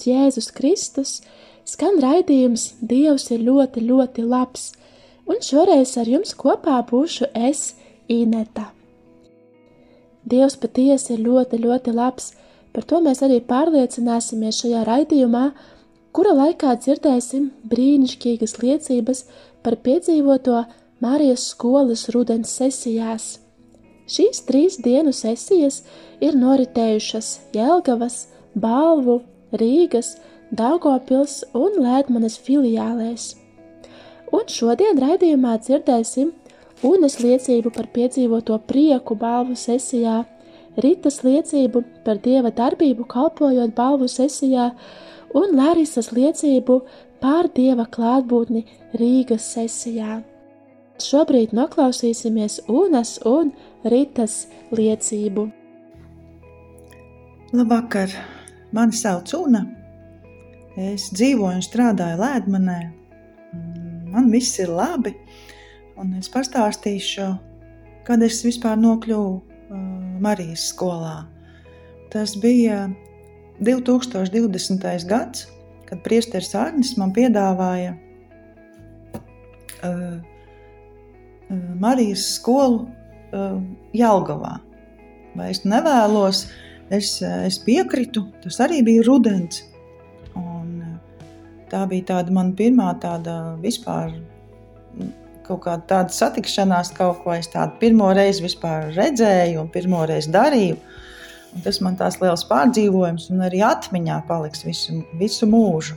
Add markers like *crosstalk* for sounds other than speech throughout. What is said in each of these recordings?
Slavēts Jēzus Kristus, skan raidījums Dievs ir ļoti, ļoti labs, un šoreiz ar jums kopā būšu es, Ineta. Dievs patiesi ir ļoti, ļoti labs, par to mēs arī pārliecināsimies šajā raidījumā, kura laikā dzirdēsim brīnišķīgas liecības par piedzīvoto Marijas skolas rudens sesijās. Šīs trīs dienu sesijas ir noritējušas Jelgavas, Balvu Rīgas, Daugopils un Lēdmanes filiālēs. Un šodien raidījumā dzirdēsim Unes liecību par piedzīvoto prieku balvu sesijā, Ritas liecību par dieva darbību kalpojot balvu sesijā un Larisas liecību pār dieva klātbūtni Rīgas sesijā. Šobrīd noklausīsimies Unas un Ritas liecību. Labvakar! Mani sauc Una. Es dzīvoju un strādāju Lēdmanē. Man viss ir labi. Un es pastāstīšu, kad es vispār nokļuvu uh, Marijas skolā. Tas bija 2020. gads, kad priesteris Arnis man piedāvāja uh, uh, Marijas skolu uh, Jelgavā. Vai es nevēlos, uh, Es, eh, es piekritu, tas arī bija rudens. Un eh, tā bija tāda mana pirmā tāda vispār mm, kaut kāda tāda satikšanās, kaut ko es tādu pirmo reizi redzēju un pirmo reizi darīju. Un tas man tās liels pārdzīvojums un arī atmiņā paliks visu, visu mūžu.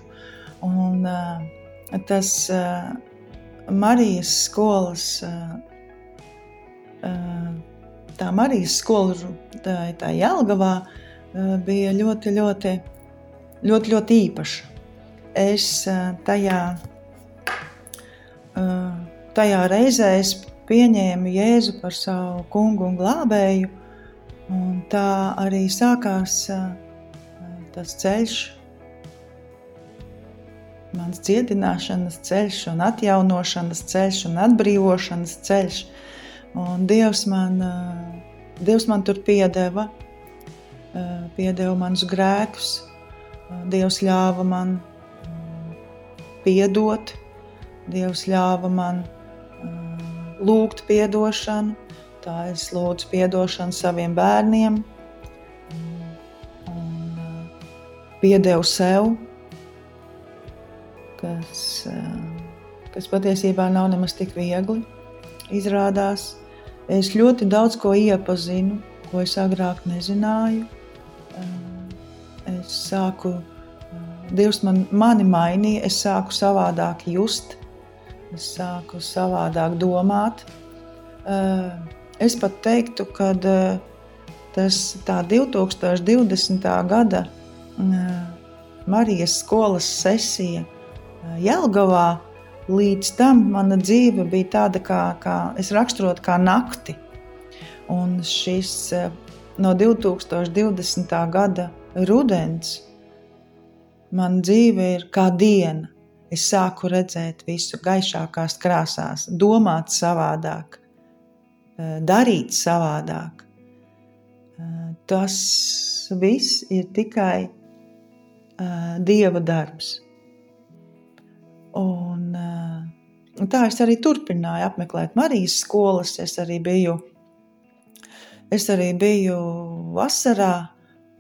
Un, uh, tas Marijas skolas tā Marijas skola, tā, Jelgavā, bija ļoti, ļoti, ļoti, ļoti īpaša. Es tajā, tajā reizē es pieņēmu Jēzu par savu kungu un glābēju, un tā arī sākās tas ceļš, mans dziedināšanas ceļš, un atjaunošanas ceļš un atbrīvošanas ceļš. Un Dievs man, Dievs man tur piedeva, piedeva manus grēkus. Dievs ļāva man piedot, Dievs ļāva man lūgt atdošanu. Tā es lūdzu atdošanu saviem bērniem, un piedevu sev, kas, kas patiesībā nav nemaz tik viegli. Izrādās, Es ļoti daudz ko iepazinu, ko es agrāk nezināju. Es sāku, Dievs man, mani mainīja, es sāku savādāk just, es sāku savādāk domāt. Es pat teiktu, ka tas tā 2020. gada Marijas skolas sesija Jelgavā Līdz tam mana dzīve bija tāda, kā, kā es raksturotu, kā nakti. Un šis eh, no 2020. gada rudens man dzīve ir kā diena. Es sāku redzēt visu gaišākās krāsās, domāt savādāk, eh, darīt savādāk. Eh, tas viss ir tikai Dieva darbs. Un, un tā es arī turpināju apmeklēt Marijas skolas. Es arī biju, es arī biju vasarā,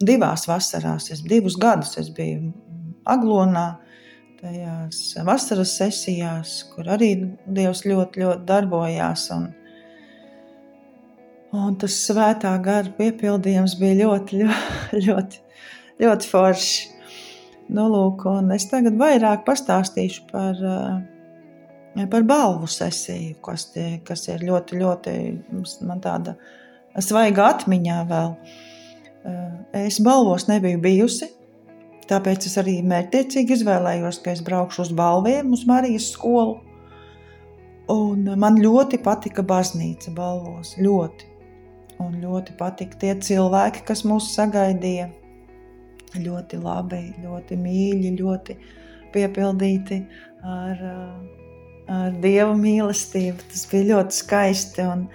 divās vasarās, es divus gadus es biju Aglonā, tajās vasaras sesijās, kur arī Dievs ļoti, ļoti darbojās. Un, un tas svētā gara piepildījums bija ļoti, ļoti, *laughs* ļoti, ļoti foršs. Nu, lūk, es tagad vairāk pastāstīšu par, eh, par balvu sesiju, kas, tie, kas ir ļoti, ļoti man tāda svaiga atmiņā vēl. Es balvos nebiju bijusi, tāpēc es arī mērķtiecīgi izvēlējos, ka es braukšu uz balviem, uz Marijas skolu. Un man ļoti patika baznīca balvos, ļoti. Un ļoti patika tie cilvēki, kas mūs sagaidīja. Ļoti labi, ļoti mīļi, ļoti piepildīti ar, ar dievu mīlestību. Tas bija ļoti skaisti. Un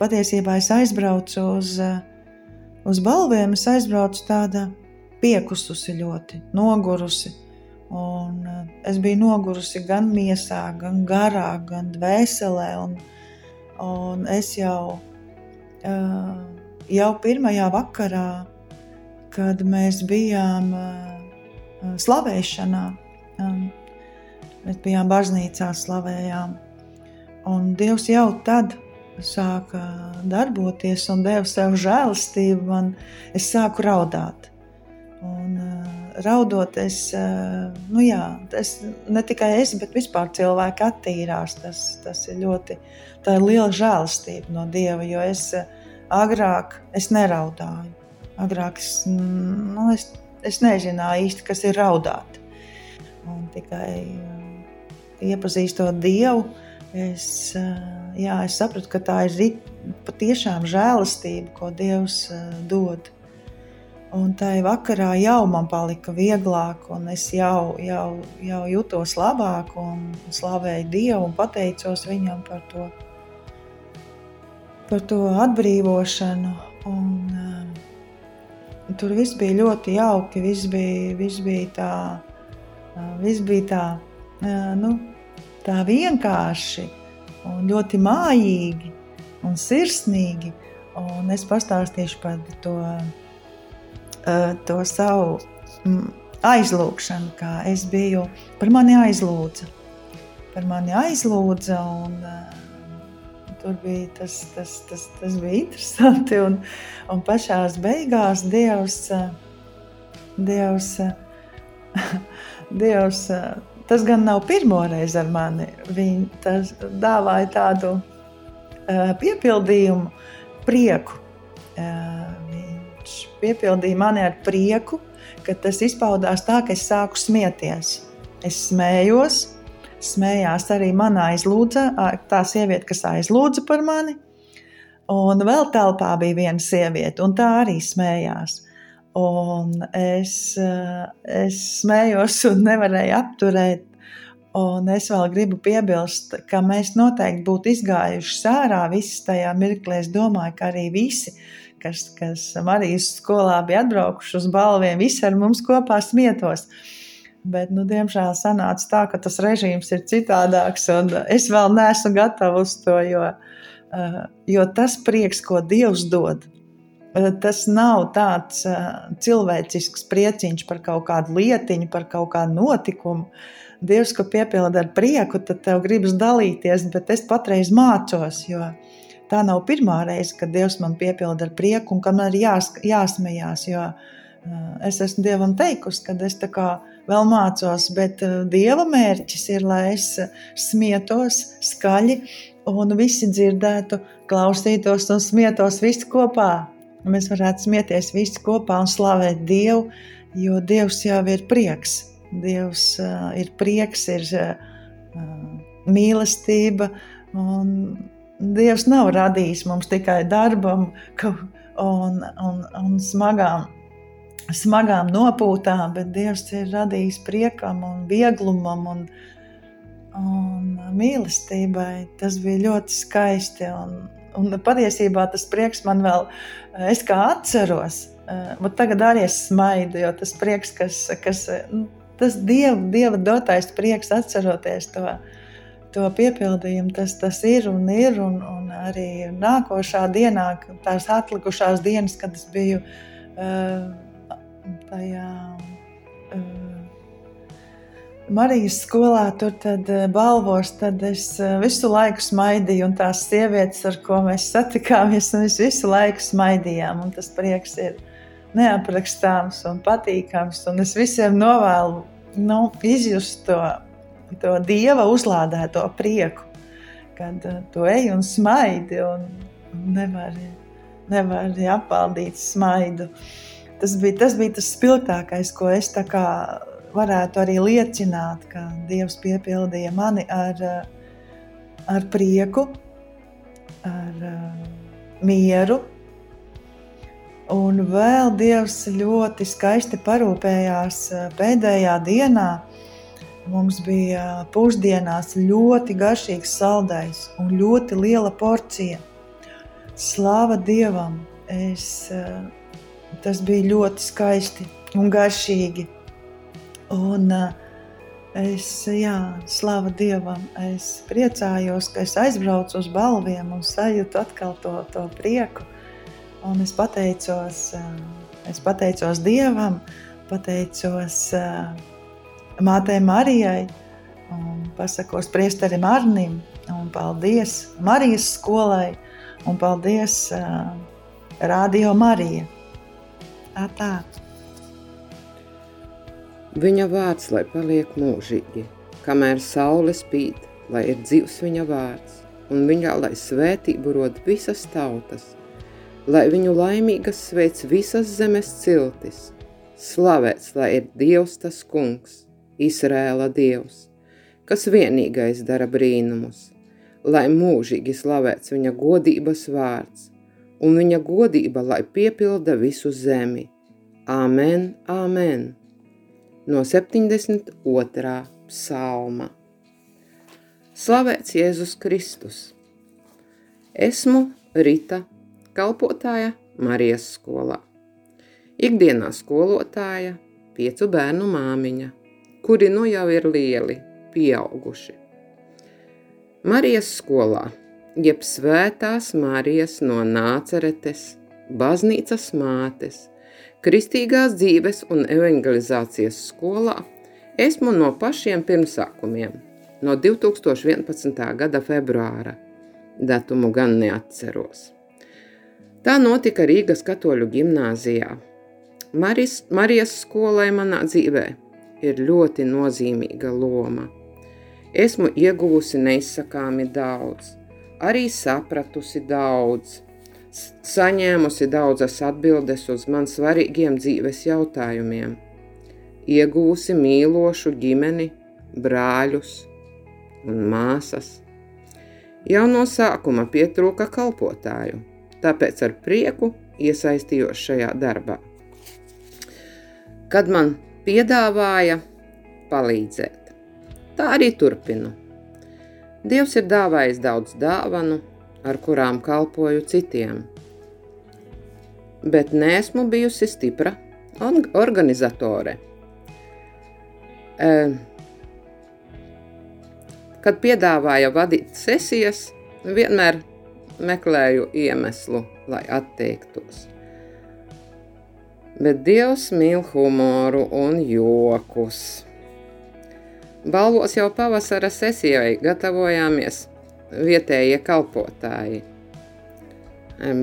patiesībā es aizbraucu uz, uz balviem, es aizbraucu tāda piekususi ļoti, nogurusi. Un es biju nogurusi gan miesā, gan garā, gan dvēselē. Un, un es jau, jau pirmajā vakarā, kad mēs bijām slavēšanā, mēs bijām baznīcā slavējām. Un Dievs jau tad sāka darboties un deva sev žēlastību, man es sāku raudāt. Un, uh, raudot, es, uh, nu jā, es, ne tikai es, bet vispār cilvēki attīrās. Tas, tas ir ļoti ir liela žēlastība no Dieva, jo es uh, agrāk es neraudāju. Agrāk es, nu, es, es nezināju īsti, kas ir raudāt. Un tikai iepazīstot Dievu, es, jā, es sapratu, ka tā ir patiešām žēlastība, ko Dievs dod. Un tajā vakarā jau man palika vieglāk, un es jau, jau, jau jutos labāk, un slavēju Dievu un pateicos Viņam par to, par to atbrīvošanu. Un, uh, tur viss bija ļoti jauki, viss bija, viss bija tā, uh, viss bija tā, nu, tā vienkārši un ļoti mājīgi un sirsnīgi. Un es pastāstīšu par to uh, to savu mm, aizlūgšanu, kā es biju, par mani aizlūdza. Par mani aizlūdza un uh, tur bija tas, tas, tas, tas bija interesanti. *laughs* Un, un pašās beigās Dievs, uh, Dievs, *laughs* Dievs tas gan nav pirmo reizi ar mani, viņš dāvāja tādu uh, piepildījumu, prieku. Uh, piepildīja mani ar prieku, ka tas izpaudās tā, ka es sāku smieties. Es smējos, smējās arī manā aizlūdza, tā sieviete, kas aizlūdza par mani. Un vēl telpā bija viena sieviete, un tā arī smējās. Un es, es smējos un nevarēju apturēt. Un es vēl gribu piebilst, ka mēs noteikti būtu izgājuši sārā visas tajā mirklī. Es domāju, ka arī visi kas, kas Marijas skolā bija atbraukuši uz balviem, visi ar mums kopā smietos. Bet, nu, diemžēl sanāca tā, ka tas režīms ir citādāks, un es vēl neesmu gatava uz to, jo, eh, jo tas prieks, ko Dievs dod, eh, tas nav tāds eh, cilvēcisks prieciņš par kaut kādu lietiņu, par kaut kādu notikumu. Dievs, ko piepilda ar prieku, tad tev gribas dalīties, bet es patreiz mācos, jo tā nav pirmā reize, kad Dievs man piepilda ar prieku un ka man ir jās, jāsmējās. Jo es esmu Dievam teikusi, ka es tā kā vēl mācos, bet Dieva mērķis ir, lai es smietos skaļi un visi dzirdētu, klausītos un smietos visi kopā. Mēs varētu smieties visi kopā un slavēt Dievu, jo Dievs jau ir prieks. Dievs uh, ir prieks, ir uh, mīlestība. Un Dievs nav radījis mums tikai darbam un, un, un smagām, smagām nopūtām, bet Dievs ir radījis priekam un vieglumam un, un mīlestībai. Tas bija ļoti skaisti. Un, un patiesībā tas prieks man vēl, es kā atceros, bet eh, tagad arī es smaidu, jo tas prieks, kas, kas nu, tas Dieva, Dieva dotais prieks atceroties to to piepildījumu tas, tas ir un ir. Un, un arī nākošā dienā, tās atlikušās dienas, kad es biju tajā. Marijas skolā, tur tad balvos, tad es visu laiku smaidīju, un tās sievietes, ar ko mēs satikāmies, mēs visu laiku smaidījām. Tas prieks ir neaprakstāms un patīkams, un es visiem novēlu nu, izjust to to dieva uzlādēto prieku, kad uh, tu ej un smaidi un nevari, nevari apvaldīt smaidu. tas, bija, tas bija tas spilgtākais, ko es varētu arī liecināt, ka Dievs piepildīja mani ar, ar prieku, ar mieru. Un vēl Dievs ļoti skaisti parūpējās pēdējā dienā. Mums bija pusdienās ļoti garšīgs saldais un ļoti liela porcija. Slāva Dievam! Es, tas bija ļoti skaisti un garšīgi. Un, es, jā, slāva Dievam, es priecājos, ka es aizbraucu uz balviem un sajūtu atkal to, to prieku. Un es pateicos, es pateicos Dievam, pateicos mātei Marijai, un pasakos priesterim Arnim, un paldies Marijas skolai, un paldies uh, Radio Marija. Tā, tā. Viņa vārds, lai paliek mūžīgi, kamēr saule spīd, lai ir dzīvs viņa vārds, un viņā lai svētību rod visas tautas, lai viņu laimīgas sveic visas zemes ciltis, slavēts, lai ir Dievs tas kungs, Izrēla Dievs, kas vienīgais dara brīnumus, lai mūžīgi slavēts viņa godības vārds, un viņa godība, lai piepilda visu zemi. Āmen, āmen! No 72. psalma. Slavēts Jēzus Kristus! Esmu Rita, kalpotāja Marijas skolā. Ikdienā skolotāja, piecu bērnu māmiņa, kuri nu jau ir lieli, pieauguši. Marijas skolā jeb svētās Marijas no Nāceretes, baznīcas mātes, kristīgās dzīves un evangelizācijas skolā esmu no pašiem pirmsākumiem, no 2011. gada februāra, datumu gan neatceros. Tā notika Rīgas katoļu gimnāzijā. Maris, Marijas skolai manā dzīvē ir ļoti nozīmīga loma. Esmu ieguvusi neizsakāmi daudz – arī sapratusi daudz, saņēmusi daudzas atbildes uz man svarīgiem dzīves jautājumiem, ieguvusi mīlošu ģimeni, brāļus un māsas. Jau no sākuma pietrūka kalpotāju, tāpēc ar prieku iesaistījos šajā darbā. Kad man piedāvāja palīdzēt, tā arī turpinu Dievs ir dāvājis daudz dāvanu, ar kurām kalpoju citiem. Bet nesmu bijusi stipra organizatore. Kad piedāvāja vadīt sesijas, vienmēr meklēju iemeslu, lai atteiktos. Bet Dievs mīl humoru un jokus. Balvos jau pavasara sesijai gatavojāmies vietējie kalpotāji,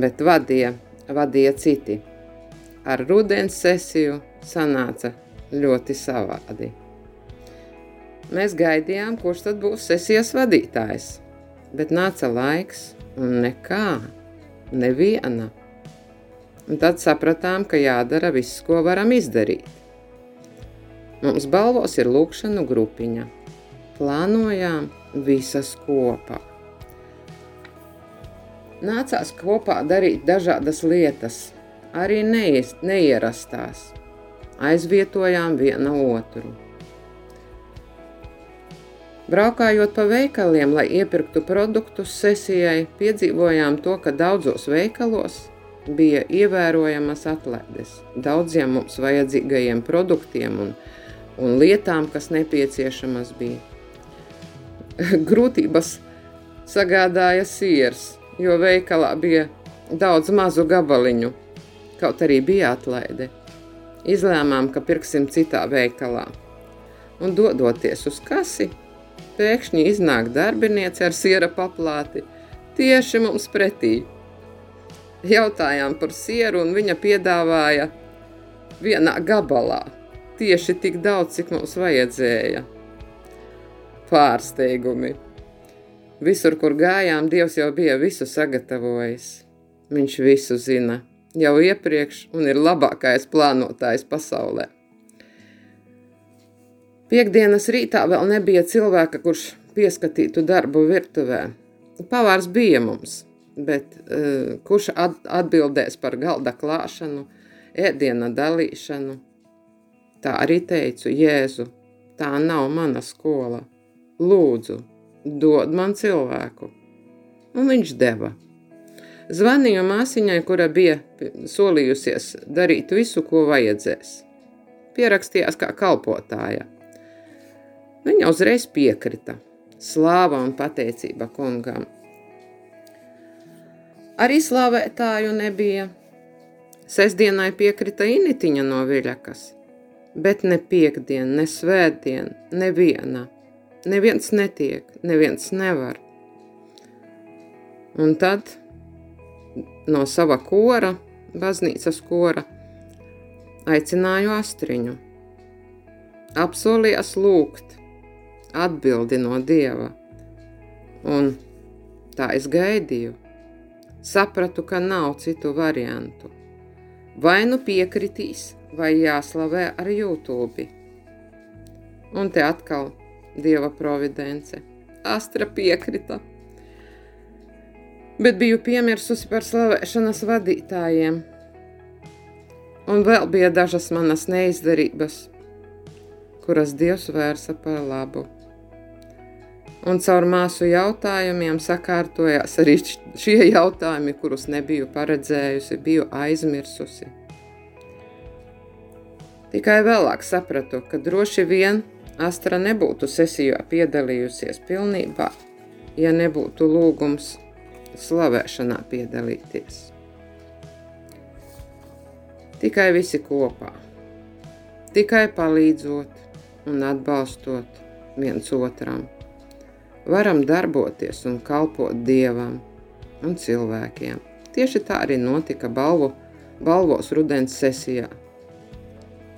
bet vadīja, vadīja citi. Ar rudens sesiju sanāca ļoti savādi. Mēs gaidījām, kurš tad būs sesijas vadītājs, bet nāca laiks un nekā, neviena. Un tad sapratām, ka jādara viss, ko varam izdarīt. Mums balvos ir lūkšanu grupiņa. Plānojām visas kopā. Nācās kopā darīt dažādas lietas, arī neierastās. Aizvietojām viena otru. Braukājot pa veikaliem, lai iepirktu produktus sesijai, piedzīvojām to, ka daudzos veikalos bija ievērojamas atlaides daudziem mums vajadzīgajiem produktiem un un lietām, kas nepieciešamas bija. *laughs* Grūtības sagādāja siers, jo veikalā bija daudz mazu gabaliņu, kaut arī bija atlaide. Izlēmām, ka pirksim citā veikalā. Un dodoties uz kasi, pēkšņi iznāk darbiniece ar siera paplāti tieši mums pretī. Jautājām par sieru un viņa piedāvāja vienā gabalā tieši tik daudz, cik mums vajadzēja. Pārsteigumi. Visur, kur gājām, Dievs jau bija visu sagatavojis. Viņš visu zina, jau iepriekš un ir labākais plānotājs pasaulē. Piektdienas rītā vēl nebija cilvēka, kurš pieskatītu darbu virtuvē. Pavārs bija mums, bet uh, kurš atbildēs par galda klāšanu, ēdiena dalīšanu? Tā arī teicu, Jēzu, tā nav mana skola. Lūdzu, dod man cilvēku. Un viņš deva. Zvanīju māsiņai, kura bija solījusies darīt visu, ko vajadzēs. Pierakstījās kā kalpotāja. Viņa uzreiz piekrita. Slāva un pateicība kungam. Arī slavētāju nebija. Sesdienai piekrita Initiņa no Viļakas, bet ne piekdien, ne svētdien, neviena. Neviens netiek, neviens nevar. Un tad no sava kora, baznīcas kora, aicināju astriņu. Apsolījās lūgt atbildi no Dieva. Un tā es gaidīju. Sapratu, ka nav citu variantu. Vai nu piekritīs, vai jāslavē ar YouTube. Un te atkal Dieva providence. Astra piekrita bet biju piemirsusi par slavēšanas vadītājiem. Un vēl bija dažas manas neizdarības, kuras Dievs vērsa par labu. Un caur māsu jautājumiem sakārtojās arī šie jautājumi, kurus nebiju paredzējusi, biju aizmirsusi. Tikai vēlāk sapratu, ka droši vien Astra nebūtu sesijā piedalījusies pilnībā, ja nebūtu lūgums slavēšanā piedalīties. Tikai visi kopā, tikai palīdzot un atbalstot viens otram, varam darboties un kalpot dievam un cilvēkiem. Tieši tā arī notika balvu, balvos rudens sesijā.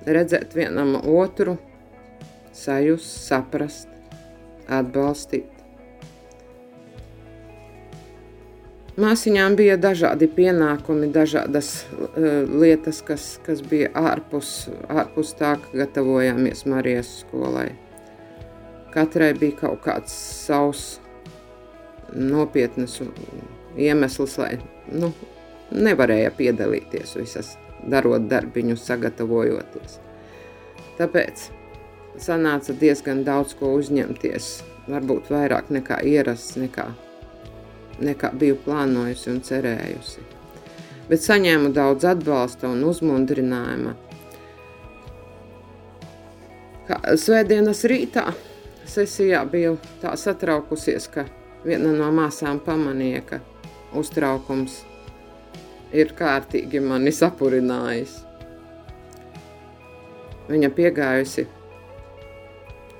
Redzēt vienam otru, sajust, saprast, atbalstīt Māsiņām bija dažādi pienākumi, dažādas uh, lietas, kas, kas bija ārpus, ārpus tā, ka gatavojāmies Marijas skolai. Katrai bija kaut kāds savs nopietnas iemesls, lai nu, nevarēja piedalīties visas, darot darbiņus, sagatavojoties. Tāpēc sanāca diezgan daudz ko uzņemties, varbūt vairāk nekā ierasts, nekā nekā biju plānojusi un cerējusi. Bet saņēmu daudz atbalsta un uzmundrinājuma. Kā svētdienas rītā sesijā biju tā satraukusies, ka viena no māsām pamanīja, ka uztraukums ir kārtīgi mani sapurinājis. Viņa piegājusi,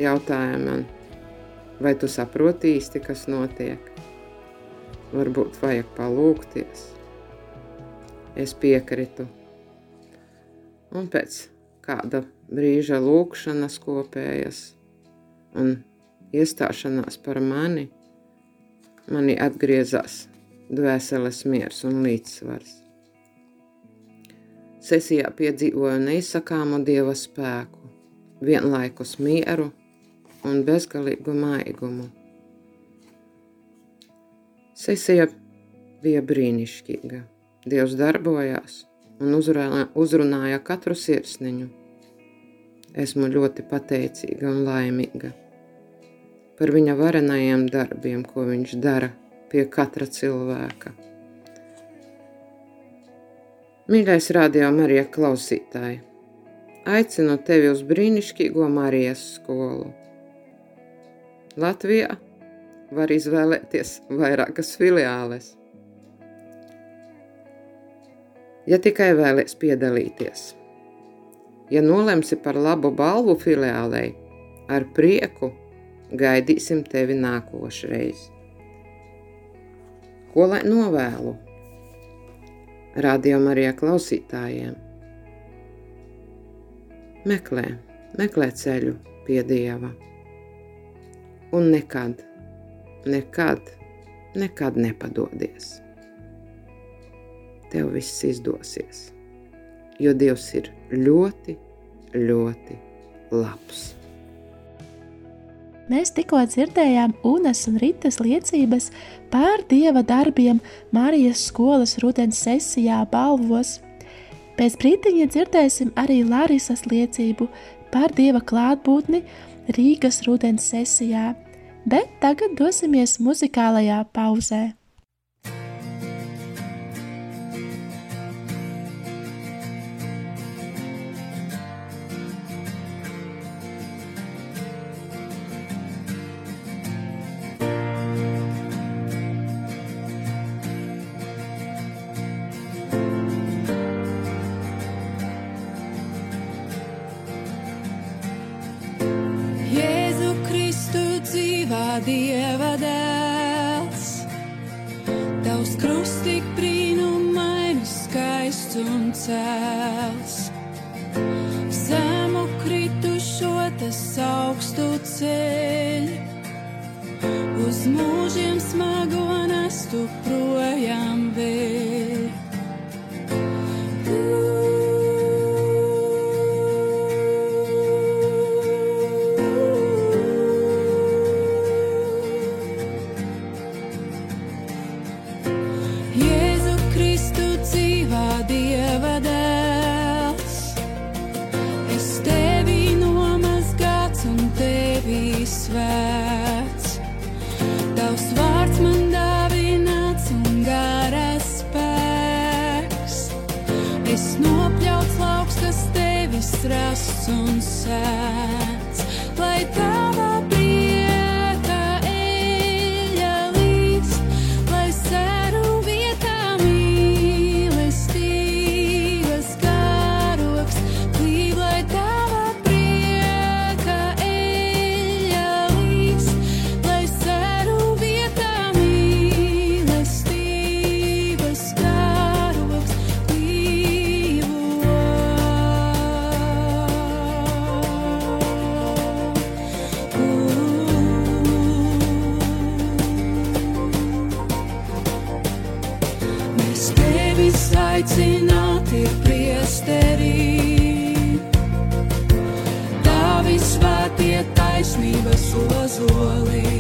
jautāja man, vai tu saproti īsti, kas notiek? varbūt vajag palūkties. Es piekritu. Un pēc kāda brīža lūkšanas kopējas un iestāšanās par mani, mani atgriezās dvēseles miers un līdzsvars. Sesijā piedzīvoju neizsakāmu dieva spēku, vienlaikus mieru un bezgalīgu maigumu. Sesija bija brīnišķīga. Dievs darbojās un uzrunāja, katru sirsniņu. Esmu ļoti pateicīga un laimīga par viņa varenajiem darbiem, ko viņš dara pie katra cilvēka. Mīļais radio Marija klausītāji, aicinu tevi uz brīnišķīgo Marijas skolu. Latvijā var izvēlēties vairākas filiāles. Ja tikai vēlies piedalīties, ja nolemsi par labu balvu filiālei, ar prieku gaidīsim tevi nākošreiz. Ko lai novēlu? Radio Marijā klausītājiem. Meklē, meklē ceļu pie Dieva un nekad nekad, nekad nepadodies. tev viss izdosies. Jo Dievs ir ļoti, ļoti labs. Mēs tikko dzirdējām Unas un Ritas liecības par dieva darbiem Marijas skolas rudens sesijā balvos. Pēc brīdiņa dzirdēsim arī Larisas liecību par dieva klātbūtni Rīgas rudens sesijā, bet tagad dosimies muzikālajā pauzē. aicināti priesterī. Tavi svētie taisnības ozolī,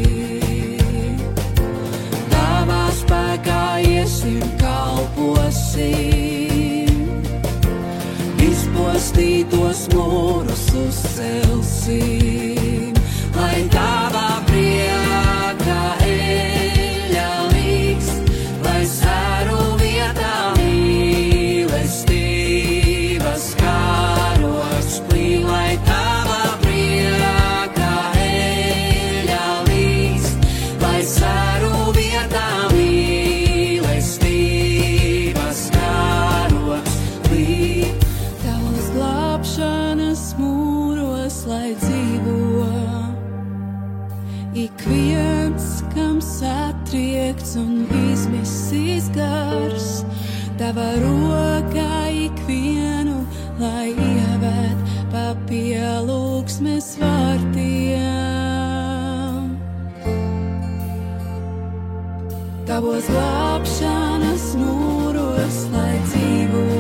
tavā spēkā iesim kalposim, izpostītos mūrus uzcelsim, lai tava tavos glābšanas mūros, lai dzīvotu.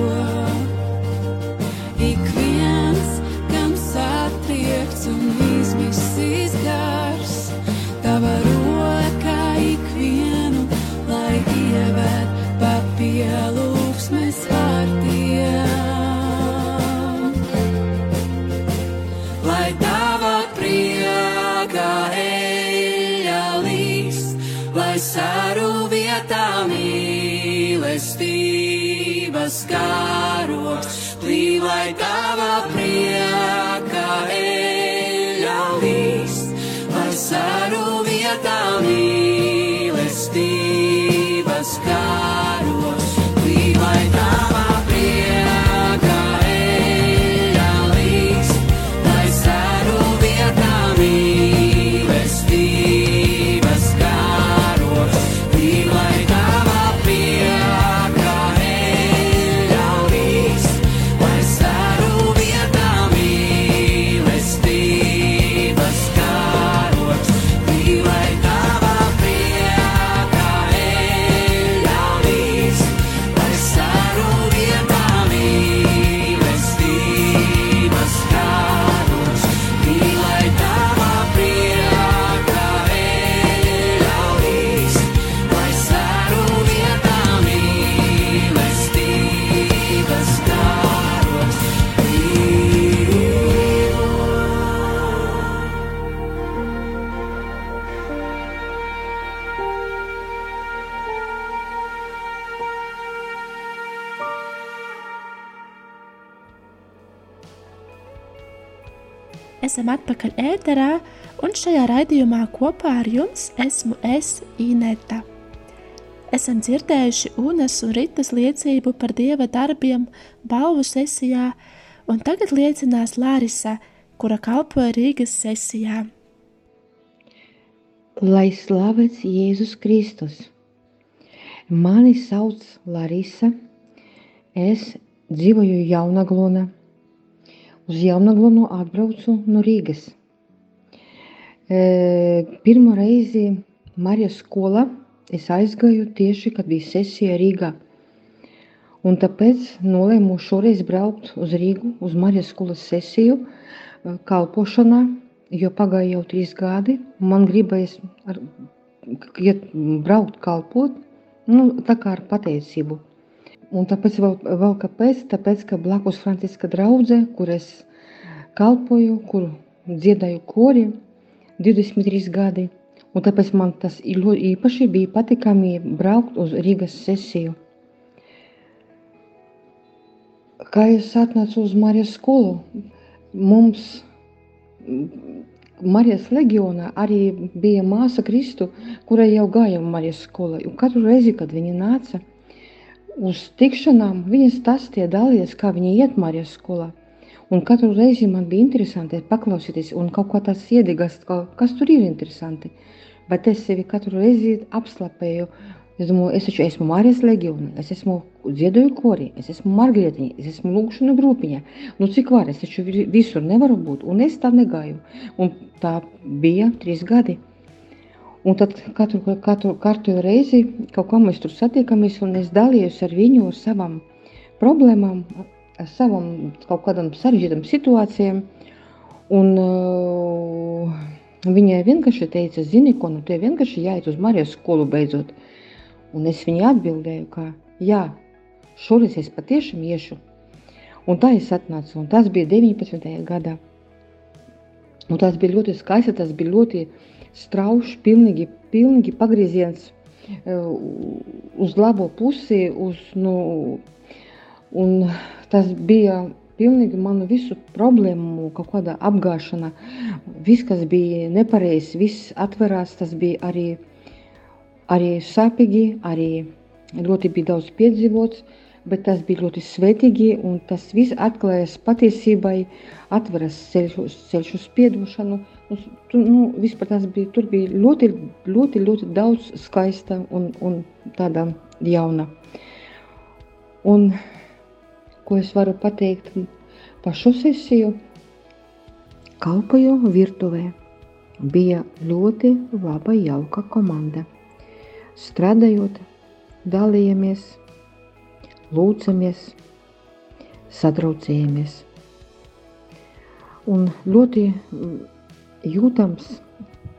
Atpakaļ ēterā, un šajā raidījumā kopā ar jums esmu es Ineta. Esam dzirdējuši Unas un Ritas liecību par dieva darbiem balvu sesijā, un tagad liecinās Lārisa, kura kalpoja Rīgas sesijā. Lai slavēts Jēzus Kristus! Mani sauc Larisa. Es dzīvoju Jaunaglonā. Uz Jaunaglonu atbraucu no Rīgas. Pirmo reizi Marijas skolā es aizgāju tieši, kad bija sesija Rīgā. Un tāpēc nolēmu šoreiz braukt uz Rīgu, uz Marijas skolas sesiju, kalpošanā, jo pagāja jau trīs gadi. Man gribējās ar, iet, braukt, kalpot, nu, tā kā ar pateicību. Un tāpēc vēl, vēl kāpēc? Tāpēc, ka blakus Franciska draudzē, kur es kalpoju, kur dziedāju kori 23 gadi, un tāpēc man tas ļoti īpaši bija patikami braukt uz Rīgas sesiju. Kā es atnācu uz Marijas skolu, mums Marijas leģionā arī bija māsa Kristu, kurai jau gāja Marijas skolā. Un katru reizi, kad viņa nāca uz tikšanām, viņa stāstīja dalījās, kā viņa iet Marijas skolā. Un katru reizi man bija interesanti paklausīties un kaut kā tāds iedīgas, kas tur ir interesanti. Bet es sevi katru reizi apslapēju Es domāju, es taču esmu Marijas leģionā, es esmu dziedoju korī, es esmu margrietiņa, es esmu lūkšana grupiņa. Nu, cik var, es taču visur nevaru būt, un es tā negāju. Un tā bija trīs gadi. Un tad katru, katru, katru reizi kaut kā mēs tur satiekamies, un es dalījos ar viņu, ar savām problēmām, ar savām kaut kādām sarežģītām situācijām. Un, uh, viņai vienkārši teica, zini, ko nu te vienkārši jāiet uz Marijas skolu beidzot. Un es viņai atbildēju, ka jā, šoreiz es patiešām iešu. Un tā es atnācu, un tas bija 19. gadā. Un tas bija ļoti skaisti, tas bija ļoti strauši, pilnīgi, pilnīgi pagrieziens uz labo pusi, uz, nu, un tas bija pilnīgi manu visu problēmu kaut kāda apgāšana. Viss, kas bija nepareizs, viss atverās, tas bija arī arī sāpīgi, arī ļoti bija daudz piedzīvots, bet tas bija ļoti svētīgi tas viss atklājas patiesībai, atveras ceļš, ceļš uz piedošanu. Tu, nu, vispār tas bija, tur bija ļoti, ļoti, ļoti daudz skaista un, un tāda jauna. Un ko es varu pateikt par šo sesiju? Kalpoju virtuvē. Bija ļoti laba, jauka komanda strādājot, dalījāmies, lūdzamies, satraucējamies. Un ļoti jūtams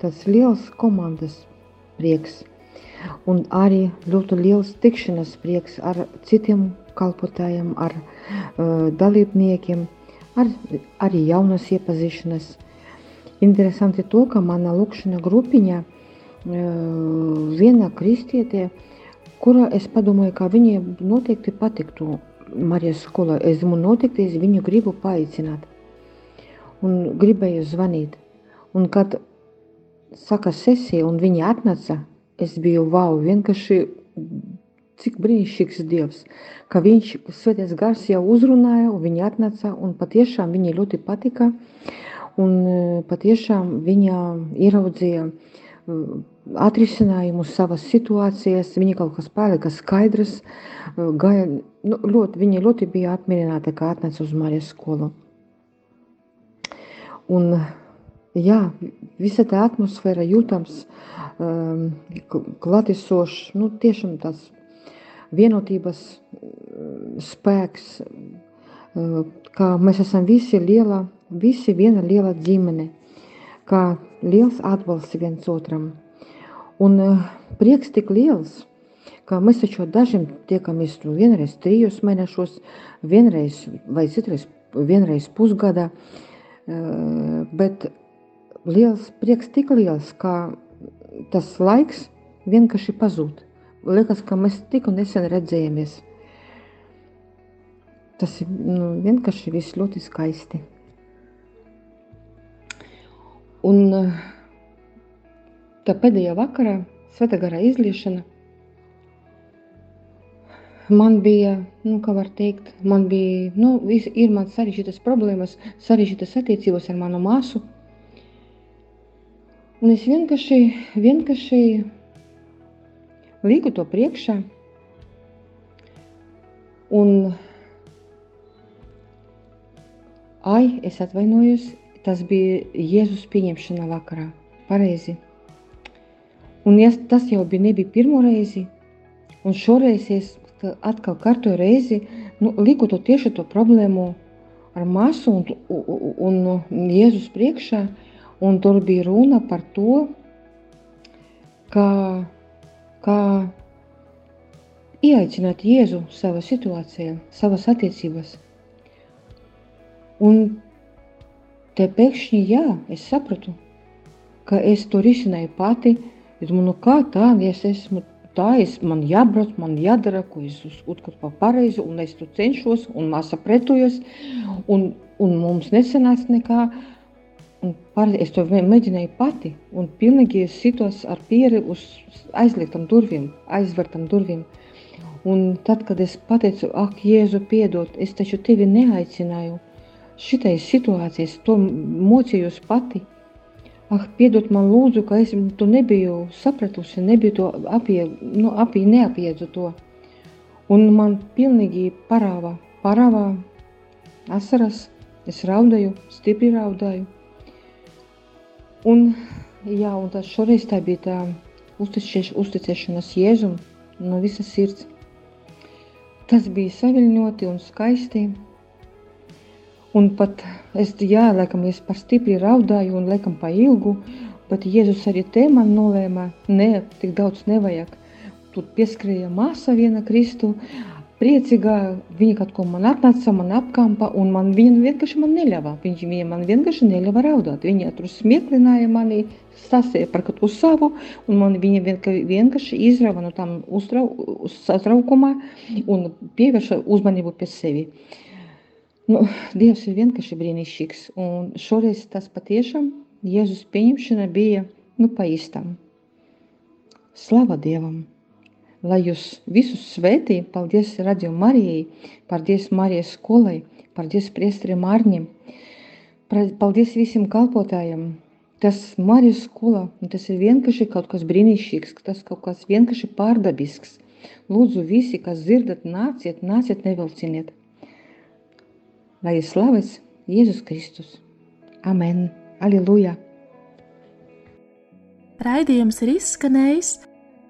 tas liels komandas prieks un arī ļoti liels tikšanās prieks ar citiem kalpotājiem, ar uh, dalībniekiem, ar, arī jaunas iepazīšanas. Interesanti to, ka mana lūkšana grupiņa – viena kristietē, kura es padomāju, ka viņai noteikti patiktu Marijas skolā. Es domāju, noteikti es viņu gribu paaicināt. Un gribēju zvanīt. Un kad saka sesija un viņa atnāca, es biju wow, vienkārši cik brīnišķīgs Dievs, ka viņš svētais gars jau uzrunāja, un viņa atnāca, un patiešām viņai ļoti patika, un patiešām viņa ieraudzīja atrisinājumu savas situācijas, viņa kaut kas palika skaidrs, gāja, nu, ļoti, viņa ļoti bija apmierināta, kā atnāca uz Marijas skolu. Un, jā, visa tā atmosfēra jūtams, um, klātesošs, nu, tiešām tāds vienotības spēks, uh, kā mēs esam visi liela, visi viena liela ģimene, kā liels atbalsts viens otram. Un uh, prieks tik liels, ka mēs taču dažiem tiekamies nu vienreiz trijos mēnešos, vienreiz vai citreiz vienreiz pusgadā, uh, bet liels prieks tik liels, ka tas laiks vienkārši pazūd. Liekas, ka mēs tik un nesen redzējamies. Tas ir nu, vienkārši viss ļoti skaisti. Un tā pēdējā vakarā, Svētā garā izliešana, man bija, nu, kā var teikt, man bija, nu, ir man sarežģītas problēmas, sarežģītas attiecības ar manu māsu. Un es vienkārši, vienkārši liku to priekšā. Un, ai, es atvainojos, tas bija Jēzus pieņemšana vakarā. Pareizi. Un ja tas jau bija nebija pirmo reizi, un šoreiz es ka atkal kārtoju reizi, nu, liku to tieši to problēmu ar māsu un, un, un Jēzus priekšā, un tur bija runa par to, kā, kā ieaicināt Jēzu savā situācijā, savas attiecībās. Un te pēkšņi, jā, es sapratu, ka es to risināju pati. Es domāju, nu kā tā, ja es esmu tā, es, man jābrauc, man jādara, ko es uzskatu par pareizi, un es tur cenšos, un māsa pretojas, un, un mums nesanāca nekā. Un es to mēģināju pati, un pilnīgi sitos ar pieri uz aizliegtam durvīm, aizvertam durvīm. Un tad, kad es pateicu, ak, Jēzu, piedod, es taču tevi neaicināju. Šitai situācijas, to mocījos pati. Ah, piedod man, lūdzu, ka es to nebiju sapratusi, nebiju to apie, nu, apie, neapiedzu to. Un man pilnīgi parāvā, parāvā asaras, es raudāju, stipri raudāju. Un, jā, un tas šoreiz tā bija tā uzticēš, uzticēšanās Jēzum no visas sirds. Tas bija saviļņoti un skaisti. Un pat es, jā, laikam, es par stipri raudāju un laikam pa ilgu, bet Jēzus arī te man nolēma, ne, tik daudz nevajag. Tur pieskrēja māsa viena Kristu, priecīgā, viņa kaut ko man atnāca, man apkampa, un man viņa vienkārši man neļāva. Viņš viņa man vienkārši neļāva raudāt. Viņa tur smieklināja mani, stāstīja par kaut ko savu, un man viņa vienkārši izrāva no tam satraukuma un pievērša uzmanību pie sevi. Nu, Dievs ir vienkārši brīnišķīgs, un šoreiz tas patiešām Jēzus pieņemšana bija nu pa īstam. Slava Dievam! Lai jūs visus svētī, paldies Radio Marijai, paldies Marijas skolai, paldies priesterim Arņim, paldies visiem kalpotājiem. Tas Marijas skola, tas ir vienkārši kaut kas brīnišķīgs, tas kaut kas vienkārši pārdabisks. Lūdzu visi, kas dzirdat, nāciet, nāciet, nevilciniet. Lai ir slavēts Jēzus Kristus. Amen! Aleluja! Raidījums ir izskanējis.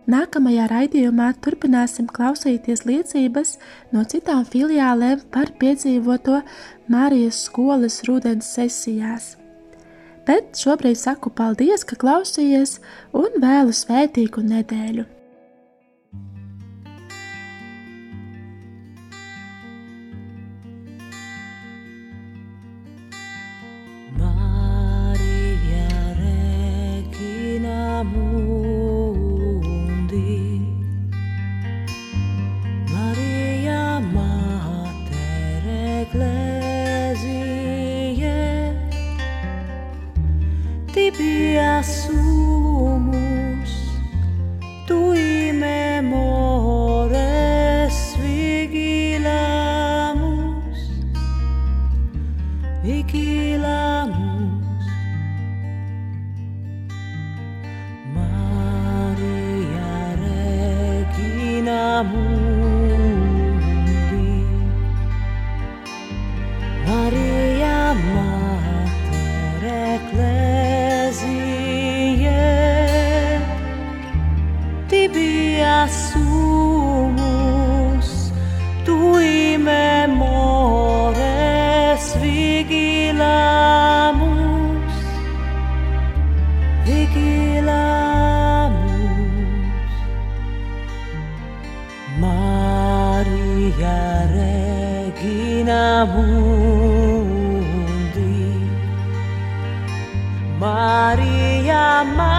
Nākamajā raidījumā turpināsim klausīties liecības no citām filiālēm par piedzīvoto Mārijas skolas rudens sesijās. Bet šobrīd saku paldies, ka klausījies un vēlu svētīgu nedēļu! Mundi. Maria Mater